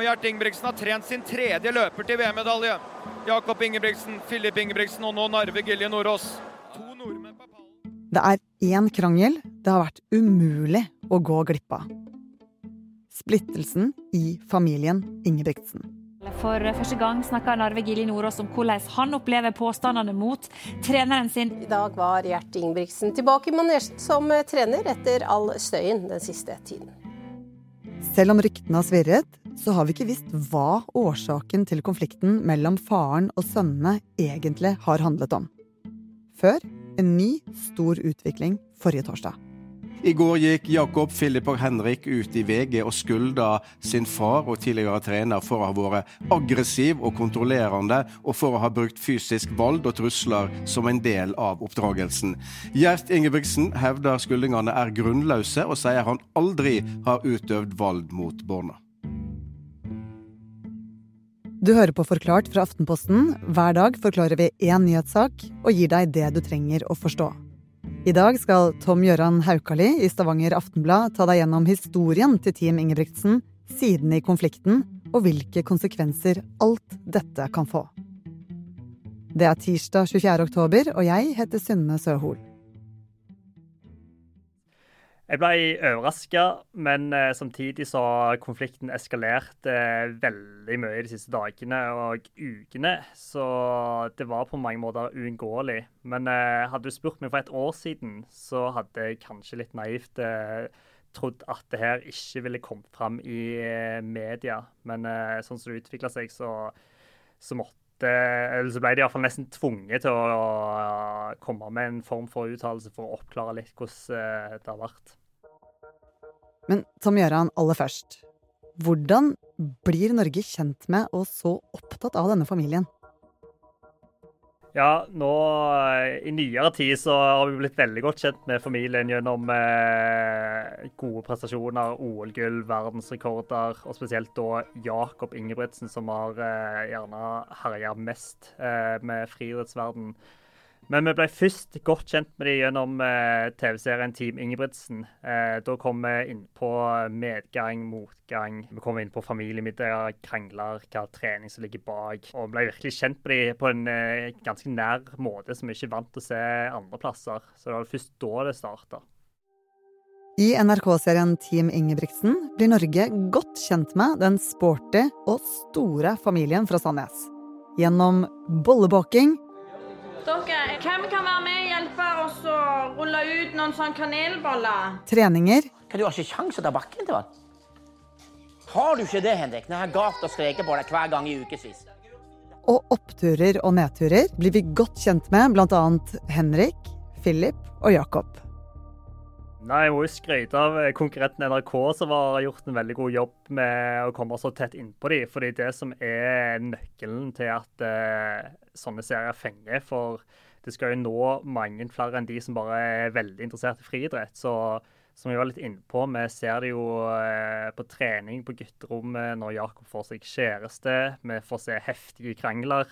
Og Gjert Ingebrigtsen har trent sin tredje løper til VM-medalje. Jakob Ingebrigtsen, Filip Ingebrigtsen og nå Narve Gilje Nordås. To nordmenn på pallen. Det er én krangel det har vært umulig å gå glipp av. Splittelsen i familien Ingebrigtsen. For første gang snakka Narve Gilje Nordås om hvordan han opplever påstandene mot treneren sin. I dag var Gjert Ingebrigtsen tilbake i manesjen som trener etter all støyen den siste tiden. Selv om ryktene har svirret, så har vi ikke visst hva årsaken til konflikten mellom faren og sønnene egentlig har handlet om. Før en ny, stor utvikling forrige torsdag. I går gikk Jakob, og Henrik ut i VG og skulda sin far og tidligere trener for å ha vært aggressiv og kontrollerende, og for å ha brukt fysisk vold og trusler som en del av oppdragelsen. Gjert Ingebrigtsen hevder skuldingene er grunnløse, og sier han aldri har utøvd vold mot barna. Du hører på Forklart fra Aftenposten. Hver dag forklarer vi én nyhetssak og gir deg det du trenger å forstå. I dag skal Tom Gøran Haukali i Stavanger Aftenblad ta deg gjennom historien til Team Ingebrigtsen, sidene i konflikten og hvilke konsekvenser alt dette kan få. Det er tirsdag 24. oktober, og jeg heter Synne Søhol. Jeg ble overraska, men eh, samtidig så har konflikten eskalert eh, veldig mye de siste dagene og ukene. Så det var på mange måter uunngåelig. Men eh, hadde du spurt meg for et år siden, så hadde jeg kanskje litt naivt trodd at det her ikke ville kommet fram i media. Men sånn som det utvikla seg, så, så måtte eller så ble de iallfall nesten tvunget til å komme med en form for uttalelse for å oppklare litt hvordan det har vært. Men Tom Gjøran, aller først. Hvordan blir Norge kjent med og så opptatt av denne familien? Ja, nå i nyere tid så har vi blitt veldig godt kjent med familien gjennom eh, gode prestasjoner, OL-gull, verdensrekorder, og spesielt da Jakob Ingebrigtsen, som har eh, gjerne herja mest eh, med friidrettsverden. Men vi ble først godt kjent med dem gjennom eh, TV-serien Team Ingebrigtsen. Eh, da kom vi inn på medgang, motgang. Vi kom inn på familiemiddager, krangler, hva trening som ligger bak. Og vi ble virkelig kjent med dem på en eh, ganske nær måte som vi ikke er vant til å se andre plasser. Så det var først da det starta. I NRK-serien Team Ingebrigtsen blir Norge godt kjent med den sporty og store familien fra Sandnes. Gjennom bollebaking dere, hvem kan være med og hjelpe oss å rulle ut noen sånn kanelboller? Treninger. Du har ikke kjangs å ta bakken til han. Har du ikke det, Henrik? Når jeg har galt og skreket på deg hver gang i ukevis. Og oppturer og nedturer blir vi godt kjent med bl.a. Henrik, Philip og Jakob. Nei, Jeg må jo skryte av konkurrenten NRK, som har gjort en veldig god jobb med å komme så tett innpå dem. Fordi det som er nøkkelen til at uh, sånne serier fenger. For det skal jo nå mange flere enn de som bare er veldig interessert i friidrett. Så som vi var litt innpå, vi ser det jo eh, på trening på gutterommet når Jakob får seg kjæreste. Vi får se heftige krangler.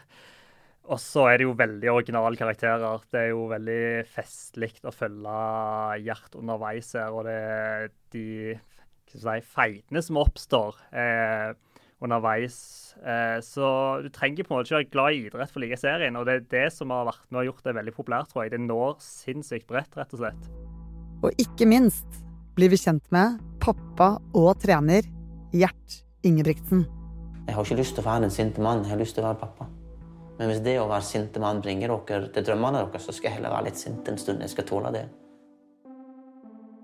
Og så er det jo veldig originale karakterer. Det er jo veldig festlig å følge Gjert underveis her. Og det er de si, feitene som oppstår. Eh, underveis. Eh, så du trenger på en måte ikke være glad i idrett for å like serien. Og det er det som har vært med og gjort det veldig populært, tror jeg. Det når sinnssykt bredt, rett og slett. Og ikke minst blir vi kjent med pappa og trener Gjert Ingebrigtsen. Jeg har ikke lyst til å være en sinte mann, jeg har lyst til å være pappa. Men hvis det å være sinte mann bringer dere til drømmene deres, så skal jeg heller være litt sint en stund. Jeg skal tåle det.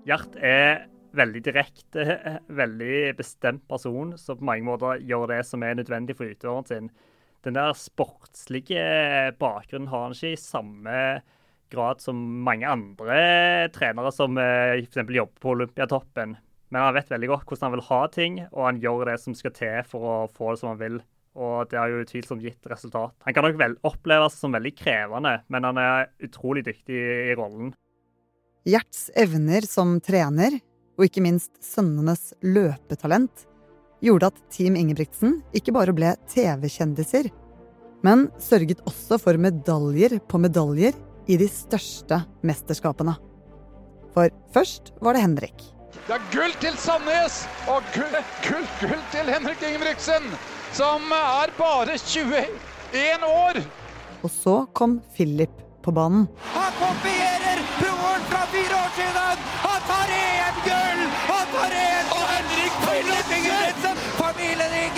Gjert er veldig direkte, veldig bestemt person som på mange måter gjør det som er nødvendig for utøveren sin. Den der sportslige bakgrunnen har han ikke i samme grad som mange andre trenere som eh, f.eks. jobber på Olympiatoppen. Men han vet veldig godt hvordan han vil ha ting, og han gjør det som skal til for å få det som han vil. Og det har jo utvilsomt gitt resultat. Han kan nok vel oppleves som veldig krevende, men han er utrolig dyktig i rollen. Gjerts evner som trener og ikke minst sønnenes løpetalent, gjorde at Team Ingebrigtsen ikke bare ble TV-kjendiser, men sørget også for medaljer på medaljer i de største mesterskapene. For først var det Henrik. Det er gull til Sandnes og gull, gull, gull til Henrik Ingebrigtsen, som er bare 21 år. Og så kom Philip på banen. Han kopierer broren fra fire år siden!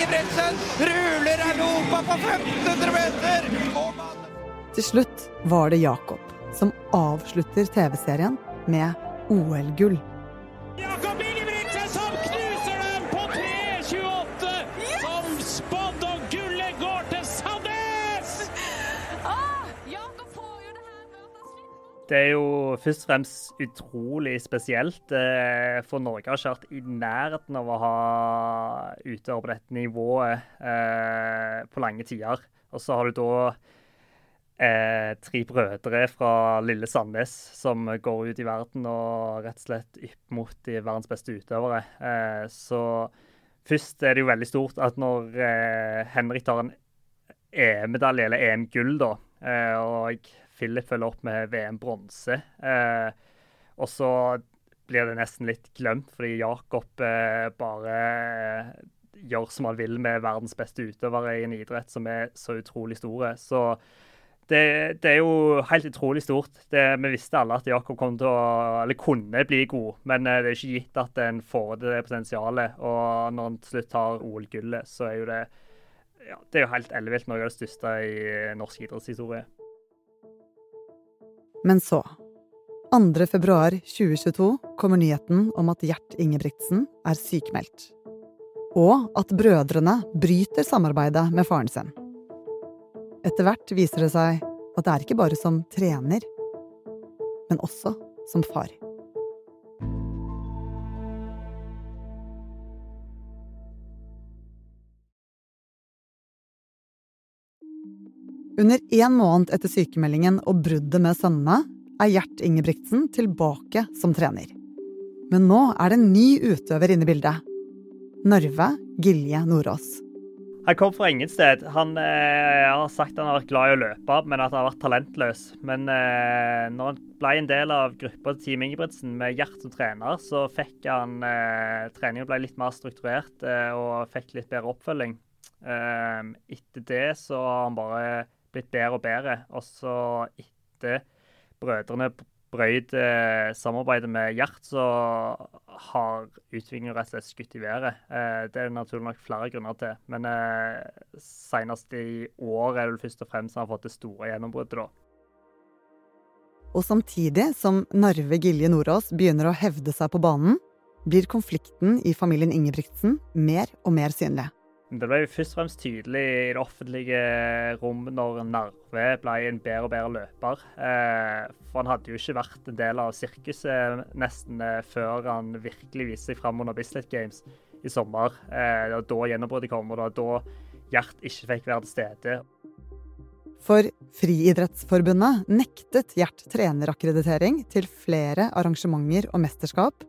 Ingebrigtsen ruler Europa på 1500 meter! Til slutt var det Jakob som avslutter TV-serien med OL-gull. Det er jo først og fremst utrolig spesielt. eh, For Norge har ikke vært i nærheten av å ha utøvere på dette nivået eh, på lange tider. Og så har du da eh, tre brødre fra lille Sandnes som går ut i verden og rett og slett ypper mot de verdens beste utøvere. Eh, så først er det jo veldig stort at når eh, Henrik tar en EM-medalje, eller EM-gull, da, eh, og Philip følger opp med VM-bronse. Eh, og så blir det nesten litt glemt, fordi Jakob eh, bare eh, gjør som han vil med verdens beste utøvere i en idrett som er så utrolig store. Så det, det er jo helt utrolig stort. Det, vi visste alle at Jakob kom til å, eller kunne bli god, men eh, det er ikke gitt at en får det potensialet. Og når han til slutt tar OL-gullet, så er jo det ja, det er jo helt ellevilt noe av det største i norsk idrettshistorie. Men så, 2. februar 2022, kommer nyheten om at Gjert Ingebrigtsen er sykemeldt. Og at brødrene bryter samarbeidet med faren sin. Etter hvert viser det seg at det er ikke bare som trener, men også som far. Under én måned etter sykemeldingen og bruddet med sønnene er Gjert Ingebrigtsen tilbake som trener. Men nå er det en ny utøver inne i bildet. Narve Gilje Nordås. Han kom fra ingen sted. Han eh, har sagt han har vært glad i å løpe, men at han har vært talentløs. Men eh, når han ble en del av gruppa til Team Ingebrigtsen med Gjert som trener, så fikk han eh, Treningen ble litt mer strukturert eh, og fikk litt bedre oppfølging. Eh, etter det så har han bare blitt bedre og bedre. Og så etter brødrene brøyt eh, samarbeidet med Gjert, så har utviklingen rett og slett skutt i været. Eh, det er det naturlig nok flere grunner til. Men eh, senest i år er det vel først og fremst han har fått det store gjennombruddet, da. Og samtidig som Narve Gilje Nordås begynner å hevde seg på banen, blir konflikten i familien Ingebrigtsen mer og mer synlig. Det ble jo først og fremst tydelig i det offentlige rom når Narve ble en bedre og bedre løper. Eh, for han hadde jo ikke vært en del av sirkuset nesten eh, før han virkelig viste seg fram under Bislett Games i sommer. Eh, det var da gjennombruddet kom, og det var da Gjert ikke fikk være til stede. For Friidrettsforbundet nektet Gjert trenerakkreditering til flere arrangementer og mesterskap.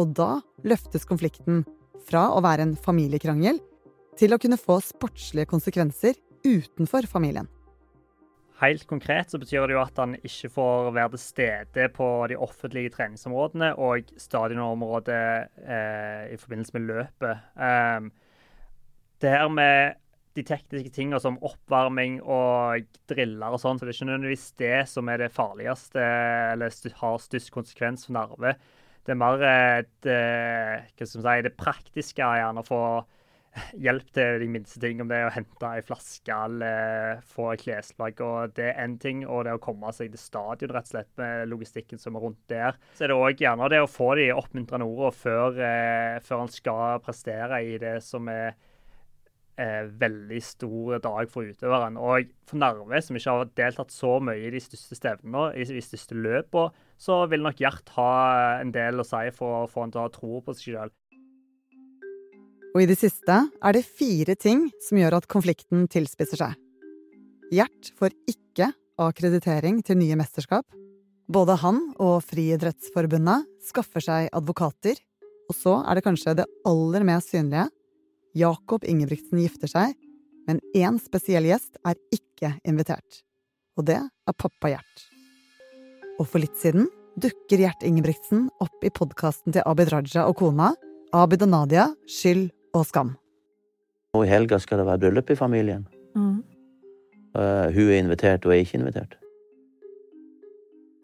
Og da løftes konflikten fra å være en familiekrangel til å kunne få sportslige konsekvenser utenfor familien. Helt konkret så betyr det jo at han ikke får være til stede på de offentlige treningsområdene og stadionområdet eh, i forbindelse med løpet. Um, det her med de tekniske tingene som oppvarming og driller og sånn, så det er ikke nødvendigvis det som er det farligste eller har størst konsekvens for nerve. Det er mer et, hva skal si, det praktiske, gjerne å få hjelp til de minste ting, om det er å hente ei flaske eller få klesplagg. og Det er én ting, og det å komme seg til stadion rett og slett med logistikken som er rundt der. Så er det òg gjerne det å få de oppmuntrende ordene før, eh, før han skal prestere i det som er eh, veldig stor dag for utøveren. Og for Narve, som ikke har deltatt så mye i de største stevnene, i de største løpene, så vil nok Gjert ha en del å si for å få han til å ha tro på seg sjøl. Og i det siste er det fire ting som gjør at konflikten tilspisser seg. Gjert får ikke akkreditering til nye mesterskap. Både han og Friidrettsforbundet skaffer seg advokater. Og så er det kanskje det aller mest synlige. Jakob Ingebrigtsen gifter seg, men én spesiell gjest er ikke invitert. Og det er pappa Gjert. Og for litt siden dukker Gjert Ingebrigtsen opp i podkasten til Abid Raja og kona, Abid og Nadia, Skyld og skam. Og i helga skal det være bryllup i familien. Mm. Uh, hun er invitert, og er ikke invitert.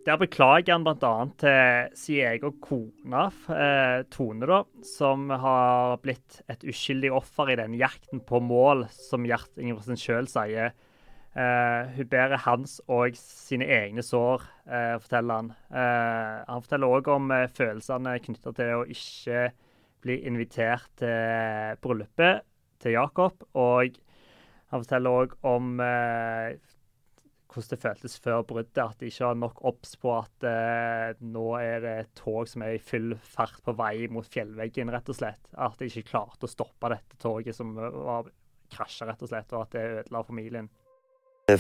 Der beklager han bl.a. til sin egen kone, eh, Tone, da, som har blitt et uskyldig offer i den jakten på mål, som Gjert Ingebrigtsen sjøl sier. Eh, hun bærer hans og sine egne sår, eh, forteller han. Eh, han forteller òg om eh, følelsene knytta til å ikke bli invitert til bryllupet til Jakob. Og han forteller òg om eh, hvordan det føltes før bruddet. At de ikke har nok obs på at eh, nå er det et tog som er i full fart på vei mot fjellveggen, rett og slett. At de ikke klarte å stoppe dette toget som var krasja, rett og slett, og at det ødela familien.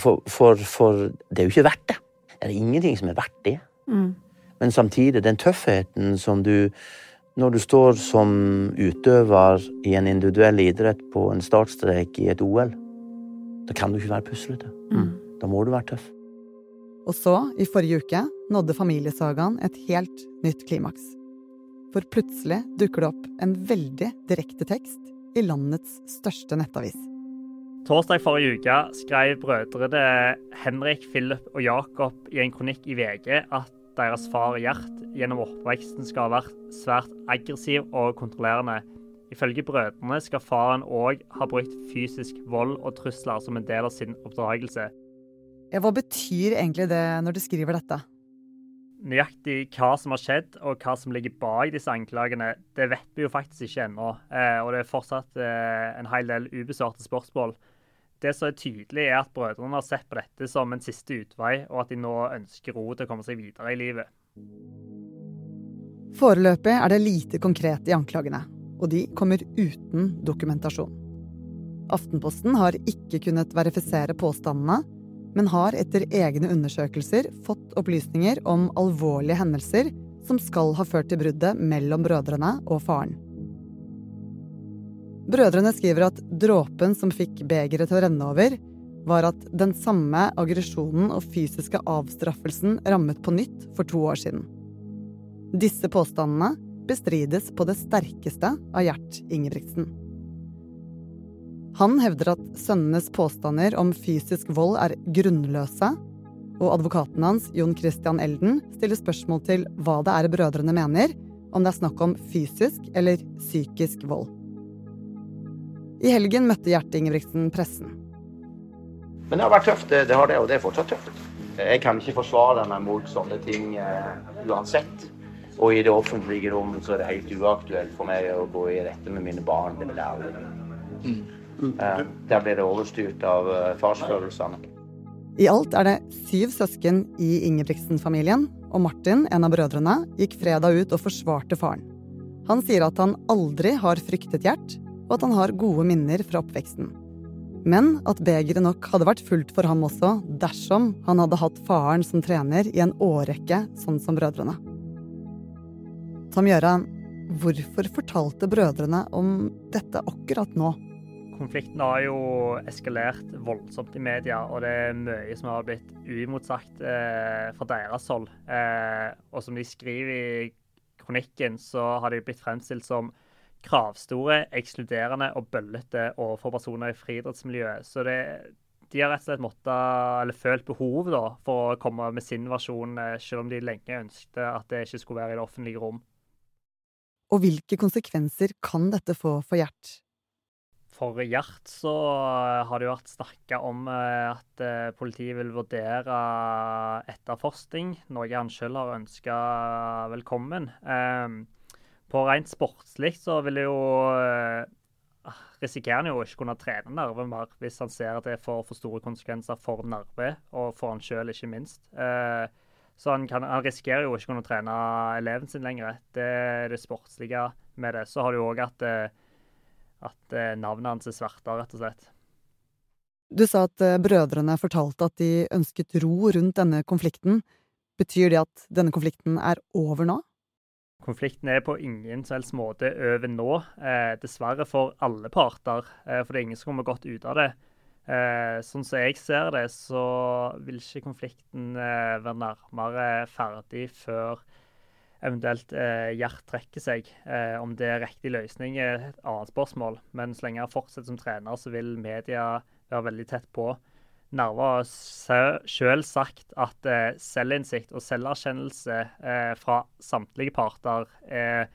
For, for, for, det er jo ikke verdt det. Det er ingenting som er verdt det. Mm. Men samtidig, den tøffheten som du Når du står som utøver i en individuell idrett på en startstrek i et OL, da kan du ikke være puslete. Mm. Da må du være tøff. Og så, i forrige uke, nådde familiesagaen et helt nytt klimaks. For plutselig dukker det opp en veldig direkte tekst i landets største nettavis. Torsdag forrige uke skrev brødrene Henrik, Philip og Jakob i en kronikk i VG at deres far Gjert gjennom oppveksten skal ha vært svært aggressiv og kontrollerende. Ifølge brødrene skal faren òg ha brukt fysisk vold og trusler som en del av sin oppdragelse. Hva betyr egentlig det når du skriver dette? Nøyaktig hva som har skjedd og hva som ligger bak disse anklagene, det vet vi jo faktisk ikke ennå. Eh, og det er fortsatt eh, en hel del ubesvarte spørsmål. Det som er tydelig, er at brødrene har sett på dette som en siste utvei, og at de nå ønsker ro til å komme seg videre i livet. Foreløpig er det lite konkret i anklagene, og de kommer uten dokumentasjon. Aftenposten har ikke kunnet verifisere påstandene, men har etter egne undersøkelser fått opplysninger om alvorlige hendelser som skal ha ført til bruddet mellom brødrene og faren. Brødrene skriver at dråpen som fikk begeret til å renne over, var at den samme aggresjonen og fysiske avstraffelsen rammet på nytt for to år siden. Disse påstandene bestrides på det sterkeste av Gjert Ingebrigtsen. Han hevder at sønnenes påstander om fysisk vold er grunnløse, og advokaten hans, Jon Christian Elden, stiller spørsmål til hva det er brødrene mener, om det er snakk om fysisk eller psykisk vold. I helgen møtte Gjert Ingebrigtsen pressen. Men det har vært tøft, det, har det, og det er fortsatt tøft. Jeg kan ikke forsvare meg mot sånne ting uh, uansett. Og i det offentlige rom så er det helt uaktuelt for meg å gå i rette med mine barn. Det vil jeg aldri. Uh, der blir det overstyrt av uh, farsfølelsene. I alt er det syv søsken i Ingebrigtsen-familien, og Martin, en av brødrene, gikk fredag ut og forsvarte faren. Han sier at han aldri har fryktet Gjert, og at han har gode minner fra oppveksten. Men at begeret nok hadde vært fullt for ham også dersom han hadde hatt faren som trener i en årrekke, sånn som brødrene. Tom Gjøran, hvorfor fortalte brødrene om dette akkurat nå? Konflikten har jo eskalert voldsomt i media, og det er mye som har blitt uimotsagt eh, fra deres hold. Eh, og som de skriver i kronikken, så har de blitt fremstilt som kravstore, ekskluderende og bøllete overfor personer i friidrettsmiljøet. Så det, de har rett og slett måttet, eller følt behov da, for å komme med sin versjon, eh, selv om de lenge ønsket at det ikke skulle være i det offentlige rom. Og hvilke konsekvenser kan dette få for Gjert? For Gjert så har det jo vært snakka om eh, at eh, politiet vil vurdere etterforskning, noe han sjøl har ønska velkommen. Eh, På rent sportslig så vil jeg jo risikerer han jo ikke kunne trene Narve mer hvis han ser at det får for store konsekvenser for Narve, og for han sjøl, ikke minst. Så han, kan, han, risikerer jo ikke kunne trene eleven sin lenger. Det er det sportslige med det. Så har du òg at at navnet hans er sverta, rett og slett. Du sa at brødrene fortalte at de ønsket ro rundt denne konflikten. Betyr det at denne konflikten er over nå? Konflikten er på ingen som helst måte over nå, eh, dessverre for alle parter. Eh, for det er ingen som kommer godt ut av det. Eh, sånn som jeg ser det, så vil ikke konflikten eh, være nærmere ferdig før eventuelt eh, Gjert trekker seg. Eh, om det er riktig løsning er et annet spørsmål, men så lenge han fortsetter som trener, så vil media være veldig tett på. Narve har selv sagt at eh, selvinnsikt og selverkjennelse eh, fra samtlige parter er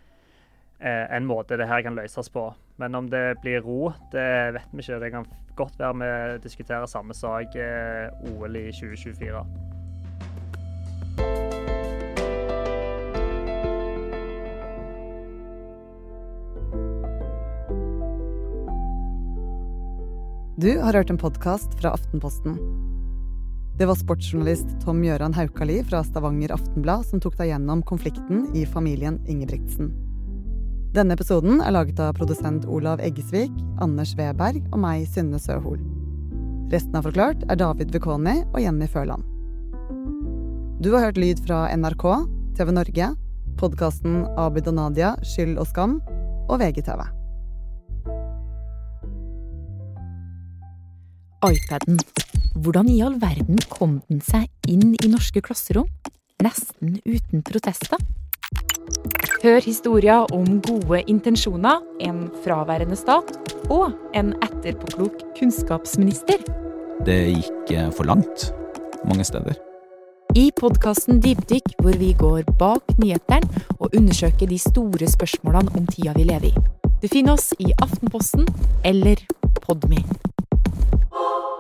eh, en måte det her kan løses på. Men om det blir ro, det vet vi ikke. Det kan godt være vi diskuterer samme sak eh, OL i 2024. Du har hørt en podkast fra Aftenposten. Det var sportsjournalist Tom Gjøran Haukali fra Stavanger Aftenblad som tok deg gjennom konflikten i familien Ingebrigtsen. Denne episoden er laget av produsent Olav Eggesvik, Anders Weberg og meg, Synne Søhol. Resten av Forklart er David Vekoni og Jenny Førland. Du har hørt lyd fra NRK, TV Norge, podkasten Abid og Nadia, Skyld og skam og VGTV. iPaden. Hvordan i all verden kom den seg inn i norske klasserom? Nesten uten protester? Hør historier om gode intensjoner, en fraværende stat og en etterpåklok kunnskapsminister. Det gikk eh, for langt mange steder. I podkasten Dypdykk, hvor vi går bak nyhetene og undersøker de store spørsmålene om tida vi lever i. Du finner oss i Aftenposten eller Podme. oh.